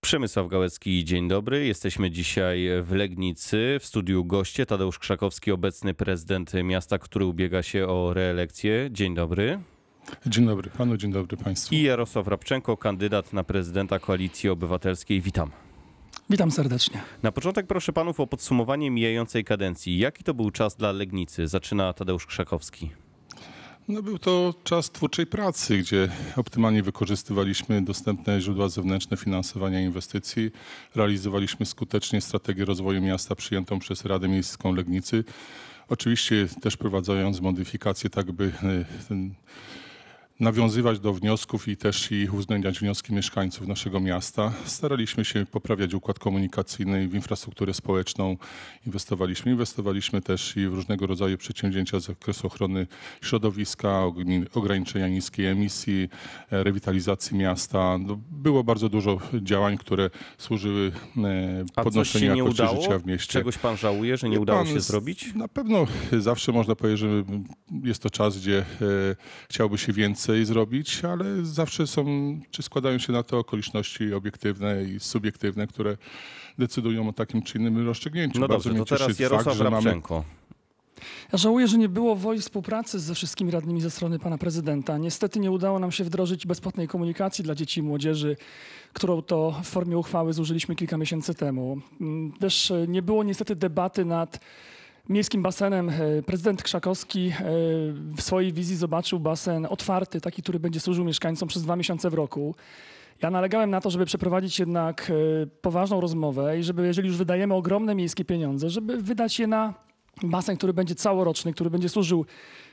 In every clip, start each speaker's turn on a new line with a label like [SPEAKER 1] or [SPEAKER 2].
[SPEAKER 1] Przemysław Gałecki, dzień dobry. Jesteśmy dzisiaj w Legnicy. W studiu goście Tadeusz Krzakowski, obecny prezydent miasta, który ubiega się o reelekcję. Dzień dobry.
[SPEAKER 2] Dzień dobry panu, dzień dobry państwu.
[SPEAKER 1] I Jarosław Rabczenko, kandydat na prezydenta Koalicji Obywatelskiej. Witam.
[SPEAKER 3] Witam serdecznie.
[SPEAKER 1] Na początek proszę panów o podsumowanie mijającej kadencji. Jaki to był czas dla Legnicy? Zaczyna Tadeusz Krzakowski.
[SPEAKER 2] No, był to czas twórczej pracy, gdzie optymalnie wykorzystywaliśmy dostępne źródła zewnętrzne finansowania inwestycji. Realizowaliśmy skutecznie strategię rozwoju miasta przyjętą przez Radę Miejską Legnicy. Oczywiście też prowadzając modyfikacje tak, by e, ten nawiązywać do wniosków i też i uwzględniać wnioski mieszkańców naszego miasta. Staraliśmy się poprawiać układ komunikacyjny w infrastrukturę społeczną. Inwestowaliśmy. Inwestowaliśmy też i w różnego rodzaju przedsięwzięcia z zakresu ochrony środowiska, ograniczenia niskiej emisji, e, rewitalizacji miasta. No, było bardzo dużo działań, które służyły
[SPEAKER 1] A
[SPEAKER 2] podnoszeniu jakości
[SPEAKER 1] udało?
[SPEAKER 2] życia w mieście.
[SPEAKER 1] Czegoś pan żałuje, że nie udało się zrobić?
[SPEAKER 2] Na pewno zawsze można powiedzieć, że jest to czas, gdzie e, chciałby się więcej zrobić, ale zawsze są, czy składają się na to okoliczności obiektywne i subiektywne, które decydują o takim czy innym rozstrzygnięciu.
[SPEAKER 1] No
[SPEAKER 2] Bardzo
[SPEAKER 1] dobrze, to teraz Jarosław
[SPEAKER 2] fakt, że mamy
[SPEAKER 1] Rabczenko.
[SPEAKER 3] Ja żałuję, że nie było woli współpracy ze wszystkimi radnymi ze strony pana prezydenta. Niestety nie udało nam się wdrożyć bezpłatnej komunikacji dla dzieci i młodzieży, którą to w formie uchwały zużyliśmy kilka miesięcy temu. Mm, Też e, nie było niestety debaty nad miejskim basenem. E, Prezydent Krzakowski e, w swojej wizji zobaczył basen otwarty, taki, który będzie służył mieszkańcom przez dwa miesiące w roku. Ja nalegałem na to, żeby przeprowadzić jednak e, poważną rozmowę i żeby, jeżeli już wydajemy ogromne miejskie pieniądze, żeby wydać je na basen, który będzie całoroczny, który będzie służył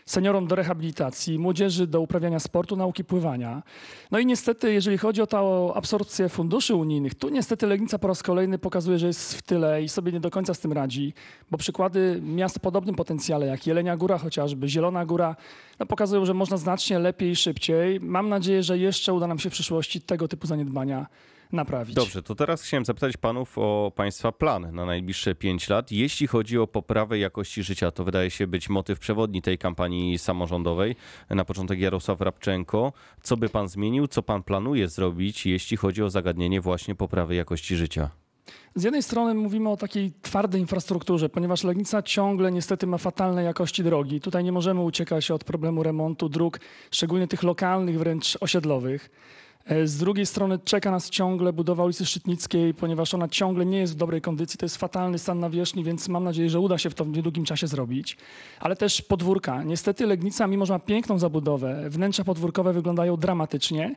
[SPEAKER 3] seniorom do rehabilitacji, młodzieży do uprawiania sportu, nauki pływania. No i niestety, jeżeli chodzi o tą absorpcję funduszy unijnych, tu niestety Legnica po raz kolejny pokazuje, że jest w tyle i sobie nie do końca z tym radzi, bo przykłady miast o podobnym potencjale, jak Jelenia Góra chociażby, Zielona Góra, no pokazują, że można znacznie lepiej i szybciej. Mam nadzieję, że jeszcze uda nam się w przyszłości tego typu zaniedbania naprawić.
[SPEAKER 1] Dobrze, to teraz chciałem zapytać panów o państwa plan na najbliższe 5 lat. Jeśli chodzi o poprawę jakości życia, to wydaje się być motyw przewodni tej kampanii samorządowej. Na początek Jarosław Rabczenko. Co by pan zmienił, co pan planuje zrobić, jeśli chodzi o zagadnienie właśnie poprawy jakości życia?
[SPEAKER 3] Z jednej strony mówimy o takiej twardej infrastrukturze, ponieważ Legnica ciągle niestety ma fatalnej jakości drogi. Tutaj nie możemy uciekać od problemu remontu dróg, szczególnie tych lokalnych, wręcz osiedlowych. E, Z drugiej strony czeka nas ciągle budowa ulicy Szczytnickiej, ponieważ ona ciągle nie jest w dobrej kondycji. To jest fatalny stan nawierzchni, więc mam nadzieję, że uda się w to w niedługim czasie zrobić. Ale też podwórka. Niestety Legnica, mimo że ma piękną zabudowę, wnętrza podwórkowe wyglądają dramatycznie.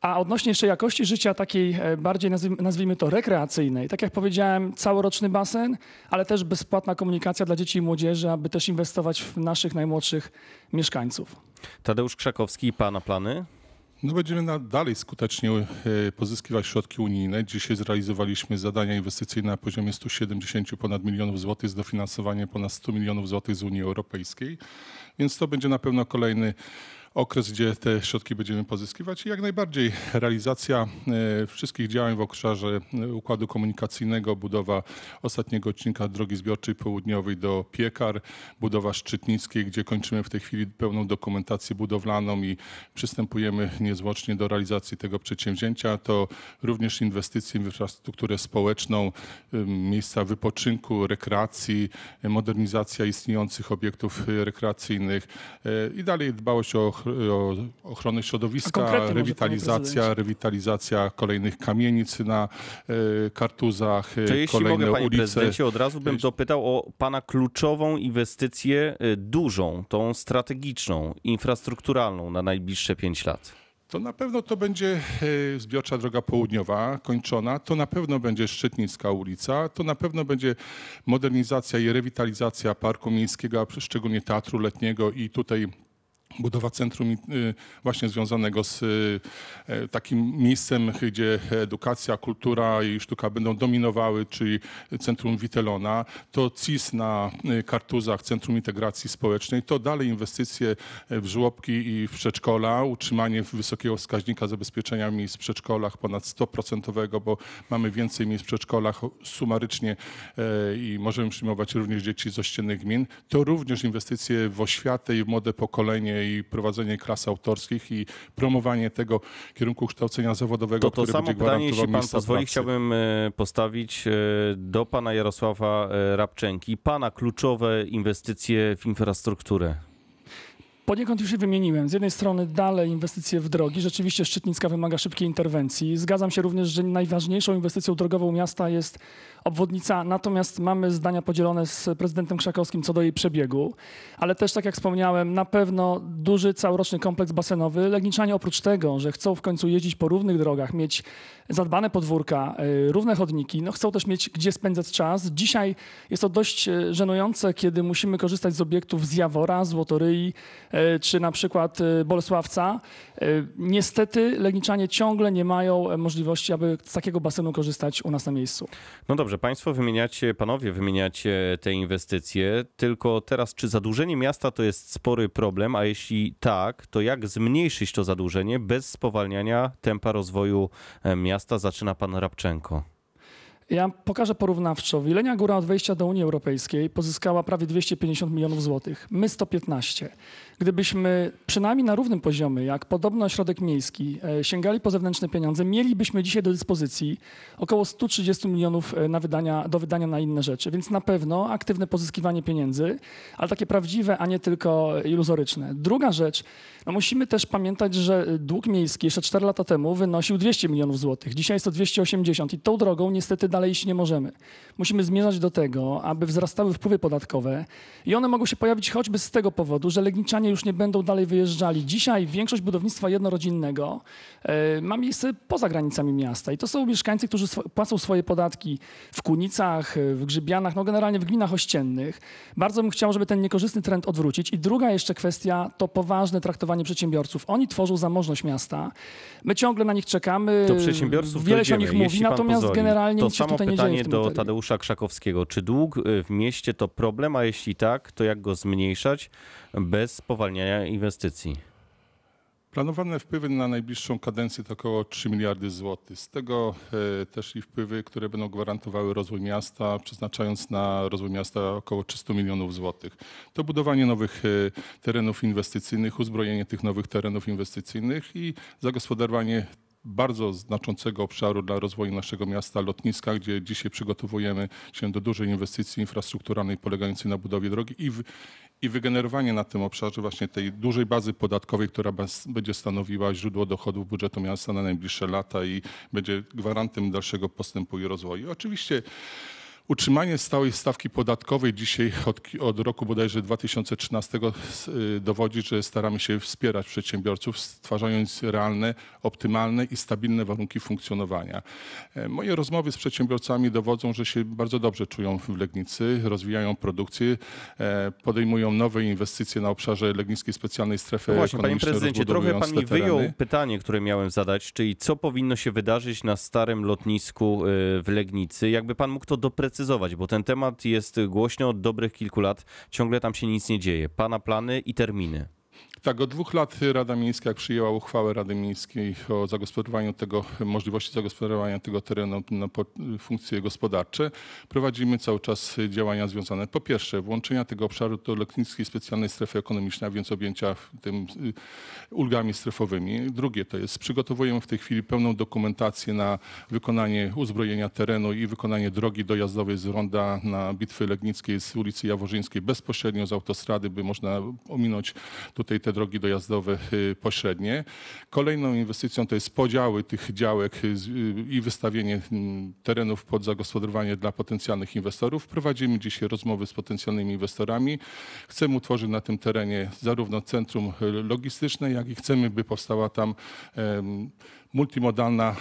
[SPEAKER 3] A odnośnie jeszcze jakości życia takiej e, bardziej nazwijmy, to rekreacyjnej, tak jak powiedziałem, całoroczny basen, ale też bezpłatna komunikacja dla dzieci i młodzieży, aby też inwestować w naszych najmłodszych mieszkańców.
[SPEAKER 1] Tadeusz Krzakowski, pana plany?
[SPEAKER 2] No będziemy dalej skutecznie e, pozyskiwać środki unijne. Dzisiaj zrealizowaliśmy zadania inwestycyjne na poziomie 170 ponad milionów złotych z dofinansowaniem ponad 100 milionów złotych z Unii Europejskiej. Więc to będzie na pewno kolejny okres, gdzie te środki będziemy pozyskiwać i jak najbardziej realizacja e, wszystkich działań w obszarze e, układu komunikacyjnego, budowa ostatniego odcinka drogi zbiorczej południowej do Piekar, budowa Szczytnickiej, gdzie kończymy w tej chwili pełną dokumentację budowlaną i przystępujemy niezwłocznie do realizacji tego przedsięwzięcia. To również inwestycje w infrastrukturę społeczną, ym, miejsca wypoczynku, rekreacji, modernizacja istniejących obiektów rekreacyjnych i dalej dbałość o, och- o ochronę
[SPEAKER 3] A
[SPEAKER 2] środowiska, rewitalizacja, rewitalizacja kolejnych kamienic na y, kartuzach,
[SPEAKER 1] To jeśli
[SPEAKER 2] kolejne
[SPEAKER 1] mogę, panie
[SPEAKER 2] ulice.
[SPEAKER 1] prezydencie, od razu bym dopytał o pana kluczową inwestycję, dużą, tą strategiczną, infrastrukturalną na najbliższe 5 lat.
[SPEAKER 2] To na pewno to będzie e, zbiorcza droga południowa kończona, to na pewno będzie Szczytnicka ulica, to na pewno będzie modernizacja i rewitalizacja parku miejskiego, a szczególnie teatru letniego i tutaj budowa centrum y, właśnie związanego z y, e, takim miejscem, gdzie edukacja, kultura i sztuka będą dominowały, czyli centrum Witelona, to CIS na y, Kartuzach, Centrum Integracji Społecznej, to dalej inwestycje w żłobki i w przedszkola, utrzymanie wysokiego wskaźnika zabezpieczenia miejsc w przedszkolach ponad 100%, bo mamy więcej miejsc w przedszkolach sumarycznie e, i możemy przyjmować również dzieci z ościennych gmin. To również inwestycje w oświatę i w młode pokolenie i prowadzenie klas autorskich i promowanie tego kierunku kształcenia zawodowego,
[SPEAKER 1] To to samo
[SPEAKER 2] będzie
[SPEAKER 1] pytanie, jeśli pan pozwoli,
[SPEAKER 2] pracy.
[SPEAKER 1] chciałbym e, postawić e, do pana Jarosława e, Rabczenki. Pana kluczowe inwestycje w infrastrukturę.
[SPEAKER 3] Poniekąd już je wymieniłem. Z jednej strony dalej inwestycje w drogi. Rzeczywiście Szczytnicka wymaga szybkiej interwencji. Zgadzam się również, że najważniejszą inwestycją drogową miasta jest obwodnica, natomiast mamy zdania podzielone z prezydentem Krzakowskim co do jej przebiegu. Ale też, tak jak wspomniałem, na pewno duży całoroczny kompleks basenowy. Legniczanie oprócz tego, że chcą w końcu jeździć po równych drogach, mieć zadbane podwórka, y, równe chodniki, no chcą też mieć gdzie spędzać czas. Dzisiaj jest to dość y, żenujące, kiedy musimy korzystać z obiektów z Jawora, Złotoryi, czy na przykład y, Bolesławca. Y, Niestety Legniczanie ciągle nie mają e, możliwości, aby z takiego basenu korzystać u nas na miejscu.
[SPEAKER 1] No dobrze, państwo wymieniacie, panowie wymieniacie te inwestycje, tylko teraz czy zadłużenie miasta to jest spory problem, a jeśli tak, to jak zmniejszyć to zadłużenie bez spowalniania tempa rozwoju e, miasta? Zaczyna pan Rabczenko.
[SPEAKER 3] Ja pokażę porównawczo. Wilenia Góra od wejścia do Unii Europejskiej pozyskała prawie 250 milionów złotych. My 115. Gdybyśmy przynajmniej na równym poziomie, jak podobno ośrodek miejski, e, sięgali po zewnętrzne pieniądze, mielibyśmy dzisiaj do dyspozycji około 130 milionów e, na wydania, do wydania na inne rzeczy. Więc na pewno aktywne pozyskiwanie pieniędzy, ale takie prawdziwe, a nie tylko iluzoryczne. Druga rzecz, no musimy też pamiętać, że dług miejski jeszcze 4 lata temu wynosił 200 milionów złotych. Dzisiaj jest to 280 i tą drogą niestety dalej iść nie możemy. Musimy zmierzać do tego, aby wzrastały wpływy podatkowe i one mogą się pojawić choćby z tego powodu, że Legniczanie już nie będą dalej wyjeżdżali. Dzisiaj większość budownictwa jednorodzinnego e, ma miejsce poza granicami miasta i to są mieszkańcy, którzy płacą swoje podatki w Kunicach, e, w Grzybianach, no generalnie w gminach ościennych. Bardzo bym chciał, żeby ten niekorzystny trend odwrócić. I druga jeszcze kwestia to poważne traktowanie przedsiębiorców. Oni tworzą zamożność miasta. My ciągle na nich czekamy.
[SPEAKER 1] Do przedsiębiorców
[SPEAKER 3] Wiele się o nich mówi, natomiast
[SPEAKER 1] pozwoli,
[SPEAKER 3] generalnie
[SPEAKER 1] To samo pytanie do
[SPEAKER 3] materii.
[SPEAKER 1] Tadeusza Krzakowskiego. Czy dług y, w mieście to problem, a jeśli tak, to jak go zmniejszać bez spowalniania inwestycji?
[SPEAKER 2] Planowane wpływy na najbliższą kadencję to około 3 miliardy złotych. Z tego e, też i wpływy, które będą gwarantowały rozwój miasta, przeznaczając na rozwój miasta około 300 milionów złotych. To budowanie nowych e, terenów inwestycyjnych, uzbrojenie tych nowych terenów inwestycyjnych i zagospodarowanie bardzo znaczącego obszaru dla rozwoju naszego miasta, lotniska, gdzie dzisiaj przygotowujemy się do dużej inwestycji infrastrukturalnej polegającej na budowie drogi i, w, i wygenerowanie na tym obszarze właśnie tej dużej bazy podatkowej, która bas- będzie stanowiła źródło dochodów budżetu miasta na najbliższe lata i będzie gwarantem dalszego postępu i rozwoju. Oczywiście Utrzymanie stałej stawki podatkowej dzisiaj od, od roku bodajże 2013 s- y, dowodzi, że staramy się wspierać przedsiębiorców, stwarzając realne, optymalne i stabilne warunki funkcjonowania. E, Moje rozmowy z przedsiębiorcami dowodzą, że się bardzo dobrze czują w Legnicy, rozwijają produkcję, e, podejmują nowe inwestycje na obszarze Legnickiej Specjalnej Strefy
[SPEAKER 1] No właśnie, panie prezydencie, trochę pan mi wyjął pytanie, które miałem zadać, czyli co powinno się wydarzyć na starym lotnisku y, w Legnicy? Jakby pan mógł to doprecyzować, bo ten temat jest głośno od dobrych kilku lat, ciągle tam się nic nie dzieje. Pana plany i terminy.
[SPEAKER 2] Tak, od dwóch lat Rada Miejska jak przyjęła uchwałę Rady Miejskiej o zagospodarowaniu tego, możliwości zagospodarowania tego terenu na funkcje gospodarcze, prowadzimy cały czas działania związane po pierwsze włączenia tego obszaru do Leknickiej Specjalnej Strefy Ekonomicznej, a więc objęcia tym y, ulgami strefowymi. Drugie to jest przygotowujemy w tej chwili pełną dokumentację na wykonanie uzbrojenia terenu i wykonanie drogi dojazdowej z ronda na Bitwy Legnickiej z ulicy Jaworzyńskiej bezpośrednio z autostrady, by można ominąć tutaj te drogi dojazdowe y, pośrednie. Kolejną inwestycją to jest podziały tych działek y, y, i wystawienie mm, terenów pod zagospodarowanie dla potencjalnych inwestorów. Prowadzimy dzisiaj rozmowy z potencjalnymi inwestorami. Chcemy utworzyć na tym terenie zarówno centrum logistyczne, jak i chcemy, by powstała tam multimodalna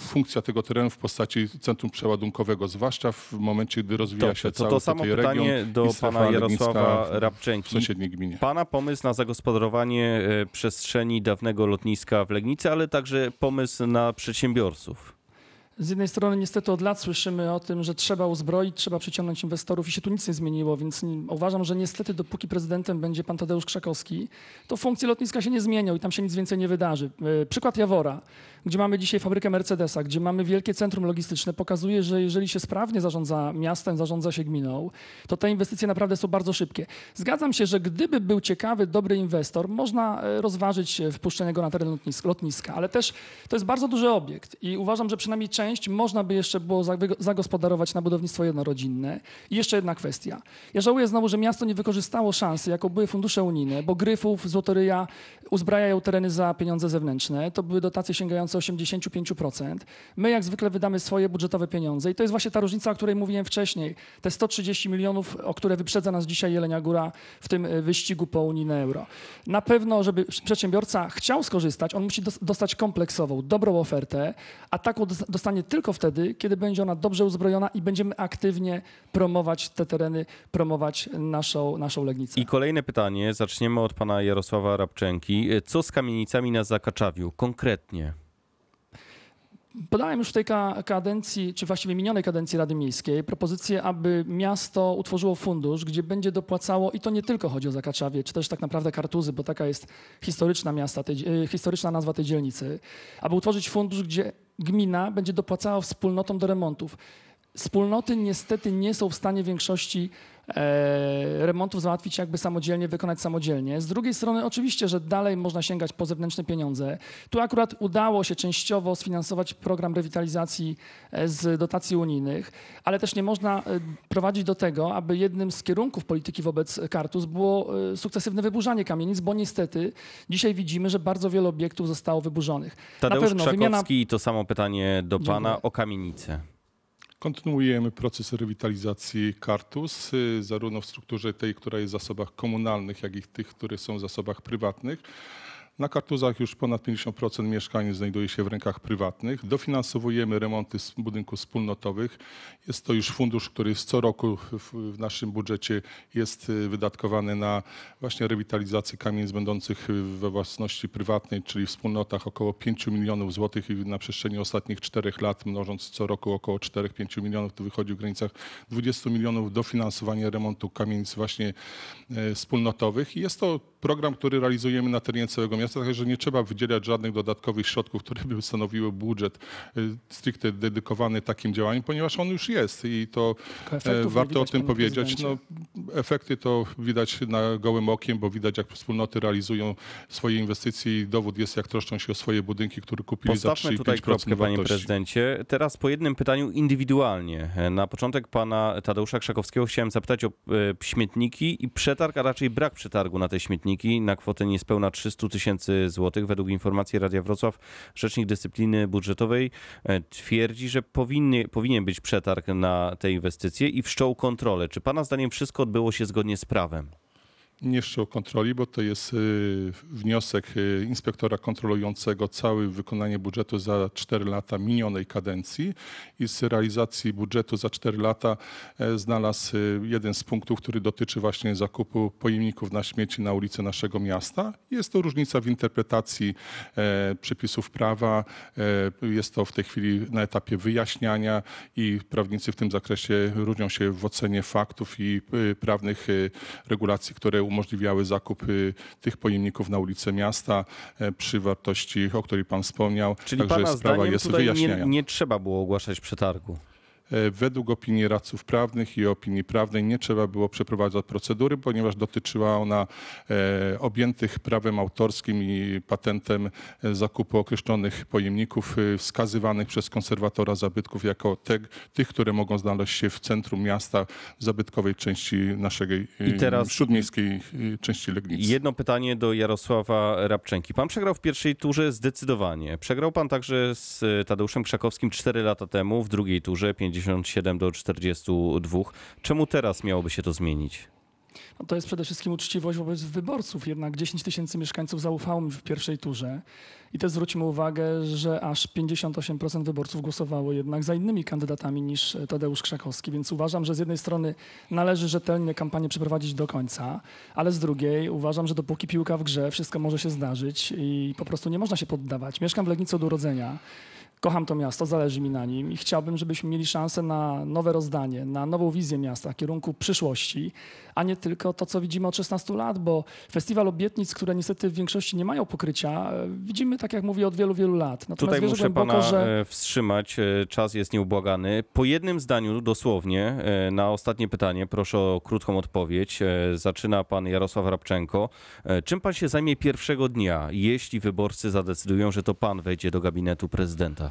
[SPEAKER 2] funkcja tego terenu w postaci centrum przeładunkowego, zwłaszcza w momencie, gdy rozwija
[SPEAKER 1] Dobrze,
[SPEAKER 2] się
[SPEAKER 1] to
[SPEAKER 2] cały
[SPEAKER 1] to samo
[SPEAKER 2] tutaj region
[SPEAKER 1] pytanie do
[SPEAKER 2] i strefa
[SPEAKER 1] pana Jarosława
[SPEAKER 2] w- w
[SPEAKER 1] Rabczenki.
[SPEAKER 2] sąsiedniej gminie.
[SPEAKER 1] Pana pomysł na zagospodarowanie e, przestrzeni dawnego lotniska w Legnicy, ale także pomysł na przedsiębiorców.
[SPEAKER 3] Z jednej strony niestety od lat słyszymy o tym, że trzeba uzbroić, trzeba przyciągnąć inwestorów i się tu nic nie zmieniło, więc uważam, że niestety dopóki prezydentem będzie pan Tadeusz Krzakowski, to funkcje lotniska się nie zmienią i tam się nic więcej nie wydarzy. E, Przykład Jawora, gdzie mamy dzisiaj fabrykę Mercedesa, gdzie mamy wielkie centrum logistyczne, pokazuje, że jeżeli się sprawnie zarządza miastem, zarządza się gminą, to te inwestycje naprawdę są bardzo szybkie. Zgadzam się, że gdyby był ciekawy, dobry inwestor, można e, rozważyć e, wpuszczenie go na teren lotniska, lotniska, ale też to jest bardzo duży obiekt i uważam, że przynajmniej część można by jeszcze było zago- zagospodarować na budownictwo jednorodzinne. I jeszcze jedna kwestia. Ja żałuję znowu, że miasto nie wykorzystało szansy, jaką były fundusze unijne, bo Gryfów, Złotoryja uzbrajają tereny za pieniądze zewnętrzne. To były dotacje sięgające 85%. My jak zwykle wydamy swoje budżetowe pieniądze i to jest właśnie ta różnica, o której mówiłem wcześniej. Te 130 milionów, o które wyprzedza nas dzisiaj Jelenia Góra w tym e, wyścigu po unijne euro. Na pewno, żeby przedsiębiorca chciał skorzystać, on musi dos- dostać kompleksową, dobrą ofertę, a taką dos- dostanie tylko wtedy, kiedy będzie ona dobrze uzbrojona i będziemy aktywnie promować te tereny, promować naszą, naszą Legnicę.
[SPEAKER 1] I kolejne pytanie, zaczniemy od pana Jarosława Rabczenki. Co z kamienicami na Zakaczawiu konkretnie?
[SPEAKER 3] Podałem już w tej ka- kadencji, czy właściwie minionej kadencji Rady Miejskiej, propozycję, aby miasto utworzyło fundusz, gdzie będzie dopłacało, i to nie tylko chodzi o Zakaczawie, czy też tak naprawdę Kartuzy, bo taka jest historyczna, miasta tej, e, historyczna nazwa tej dzielnicy, aby utworzyć fundusz, gdzie gmina będzie dopłacała wspólnotom do remontów. Wspólnoty niestety nie są w stanie większości remontów załatwić jakby samodzielnie, wykonać samodzielnie. Z drugiej strony oczywiście, że dalej można sięgać po zewnętrzne pieniądze. Tu akurat udało się częściowo sfinansować program rewitalizacji e, z dotacji unijnych, ale też nie można e, prowadzić do tego, aby jednym z kierunków polityki wobec Kartus było e, sukcesywne wyburzanie kamienic, bo niestety dzisiaj widzimy, że bardzo wiele obiektów zostało wyburzonych.
[SPEAKER 1] Tadeusz
[SPEAKER 3] Na pewno wymiana
[SPEAKER 1] Krzakowski, to samo pytanie do pana
[SPEAKER 3] Dziękuję.
[SPEAKER 1] o kamienicę.
[SPEAKER 2] Kontynuujemy proces rewitalizacji Kartus, y, zarówno w strukturze tej, która jest w zasobach komunalnych, jak i tych, które są w zasobach prywatnych. Na Kartuzach już ponad 50% mieszkań znajduje się w rękach prywatnych. Dofinansowujemy remonty budynków wspólnotowych. Jest to już fundusz, który co roku w, naszym budżecie jest y, wydatkowany na właśnie rewitalizację kamienic będących y, we własności prywatnej, czyli w wspólnotach około 5 milionów złotych i na przestrzeni ostatnich czterech lat, mnożąc co roku około 4-5 milionów, to wychodzi w granicach 20 milionów dofinansowania remontu kamienic właśnie e, wspólnotowych. I jest to program, który realizujemy na terenie całego miasta, także nie trzeba wydzielać żadnych dodatkowych środków, które by stanowiły budżet e, stricte dedykowany takim działaniom, ponieważ on już jest i to e, warto o tym powiedzieć. No, efekty to widać na gołym okiem, bo widać jak wspólnoty realizują swoje inwestycje i dowód jest jak troszczą się o swoje budynki, które kupili za 3,5%
[SPEAKER 1] Postawmy tutaj kropkę, panie prezydencie. Teraz po jednym pytaniu indywidualnie. Na początek pana Tadeusza Krzakowskiego chciałem zapytać o e, śmietniki i przetarg, a raczej brak przetargu na te śmietniki na kwotę niespełna 300 tysięcy złotych. Według informacji Radia Wrocław Rzecznik Dyscypliny Budżetowej e, twierdzi, że powinny, powinien być przetarg na te inwestycje i wszczął kontrolę. Czy pana zdaniem wszystko odbyło się zgodnie z prawem?
[SPEAKER 2] Nie wszczął kontroli, bo to jest y, wniosek y, inspektora kontrolującego całe wykonanie budżetu za 4 lata minionej kadencji i z realizacji budżetu za 4 lata e, znalazł y, jeden z punktów, który dotyczy właśnie zakupu pojemników na śmieci na ulicy naszego miasta. Jest to różnica w interpretacji e, przepisów prawa. E, Jest to w tej chwili na etapie wyjaśniania i prawnicy w tym zakresie różnią się w ocenie faktów i prawnych regulacji, które umożliwiały zakup tych pojemników na ulicę miasta e, przy wartości, o której pan wspomniał.
[SPEAKER 1] Czyli
[SPEAKER 2] Także sprawa jest
[SPEAKER 1] tutaj nie, nie trzeba było ogłaszać przetargu?
[SPEAKER 2] E, Według opinii radców prawnych i opinii prawnej nie trzeba było przeprowadzać procedury, ponieważ dotyczyła ona e, objętych prawem autorskim i patentem e, zakupu określonych pojemników wskazywanych przez konserwatora zabytków jako te, tych, które mogą znaleźć się w centrum miasta w zabytkowej części naszej
[SPEAKER 1] I teraz-
[SPEAKER 2] śródmiejskiej części Legnicy.
[SPEAKER 1] Jedno pytanie do Jarosława Rabczenki. Pan przegrał w pierwszej turze zdecydowanie. Przegrał pan także z Tadeuszem Krzakowskim 4 lata temu, w drugiej turze 57 do 42. Czemu teraz miałoby się to zmienić?
[SPEAKER 3] No to jest przede wszystkim uczciwość wobec wyborców. Jednak 10 tysięcy mieszkańców zaufało mi w pierwszej turze. I też zwróćmy uwagę, że aż 58% wyborców głosowało jednak za innymi kandydatami niż Tadeusz Krzakowski. Więc uważam, że z jednej strony należy rzetelnie kampanię przeprowadzić do końca, ale z drugiej uważam, że dopóki piłka w grze, wszystko może się zdarzyć i po prostu nie można się poddawać. Mieszkam w Legnicy od urodzenia. Kocham to miasto, zależy mi na nim i chciałbym, żebyśmy mieli szansę na nowe rozdanie, na nową wizję miasta w kierunku przyszłości, a nie tylko to, co widzimy od 16 lat, bo festiwal obietnic, które niestety w większości nie mają pokrycia, e, widzimy, tak jak mówię, od wielu, wielu lat. Natomiast
[SPEAKER 1] Tutaj muszę
[SPEAKER 3] głęboko,
[SPEAKER 1] pana
[SPEAKER 3] że...
[SPEAKER 1] e, wstrzymać. E, Czas jest nieubłagany. Po jednym zdaniu dosłownie na ostatnie pytanie, proszę o krótką odpowiedź. Zaczyna pan Jarosław Rabczenko. Czym pan się zajmie pierwszego dnia, jeśli wyborcy zadecydują, że to pan wejdzie do gabinetu prezydenta?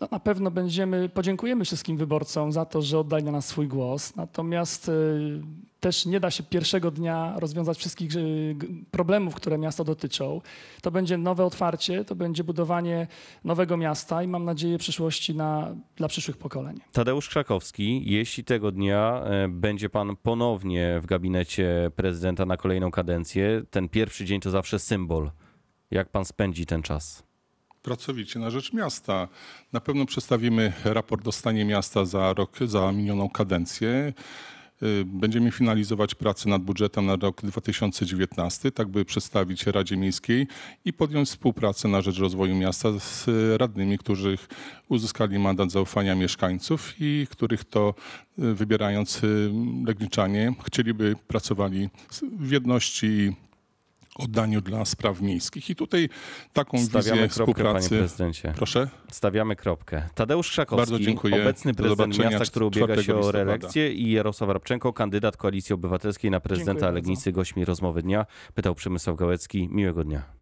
[SPEAKER 3] No, na pewno będziemy, podziękujemy wszystkim wyborcom za to, że oddali na nas swój głos. Natomiast y, też nie da się pierwszego dnia rozwiązać wszystkich y, problemów, które miasto dotyczą. To będzie nowe otwarcie, to będzie budowanie nowego miasta i mam nadzieję przyszłości na, dla przyszłych pokoleń.
[SPEAKER 1] Tadeusz Krzakowski, jeśli tego dnia e, będzie pan ponownie w gabinecie prezydenta na kolejną kadencję, ten pierwszy dzień to zawsze symbol. Jak pan spędzi ten czas?
[SPEAKER 2] Pracowicie na rzecz miasta. Na pewno przedstawimy raport o stanie miasta za rok, za minioną kadencję. Y, Będziemy finalizować pracę nad budżetem na rok 2019, tak by przedstawić Radzie Miejskiej i podjąć współpracę na rzecz rozwoju miasta z radnymi, którzy uzyskali mandat zaufania mieszkańców i których to y, wybierając y, Legniczanie chcieliby pracowali w jedności oddaniu dla spraw miejskich. I tutaj taką
[SPEAKER 1] Stawiamy
[SPEAKER 2] wizję
[SPEAKER 1] kropkę, panie
[SPEAKER 2] współpracy
[SPEAKER 1] prezydencie.
[SPEAKER 2] Proszę.
[SPEAKER 1] Stawiamy kropkę. Tadeusz Krzakowski,
[SPEAKER 2] Bardzo dziękuję.
[SPEAKER 1] obecny prezydent miasta, który ubiega
[SPEAKER 2] 4
[SPEAKER 1] się o reelekcję i Jarosław Rabczenko, kandydat Koalicji Obywatelskiej na prezydenta
[SPEAKER 3] Dziękuję bardzo.
[SPEAKER 1] Legnicy, gośćmi rozmowy dnia. Pytał Przemysław Gałecki. Miłego dnia.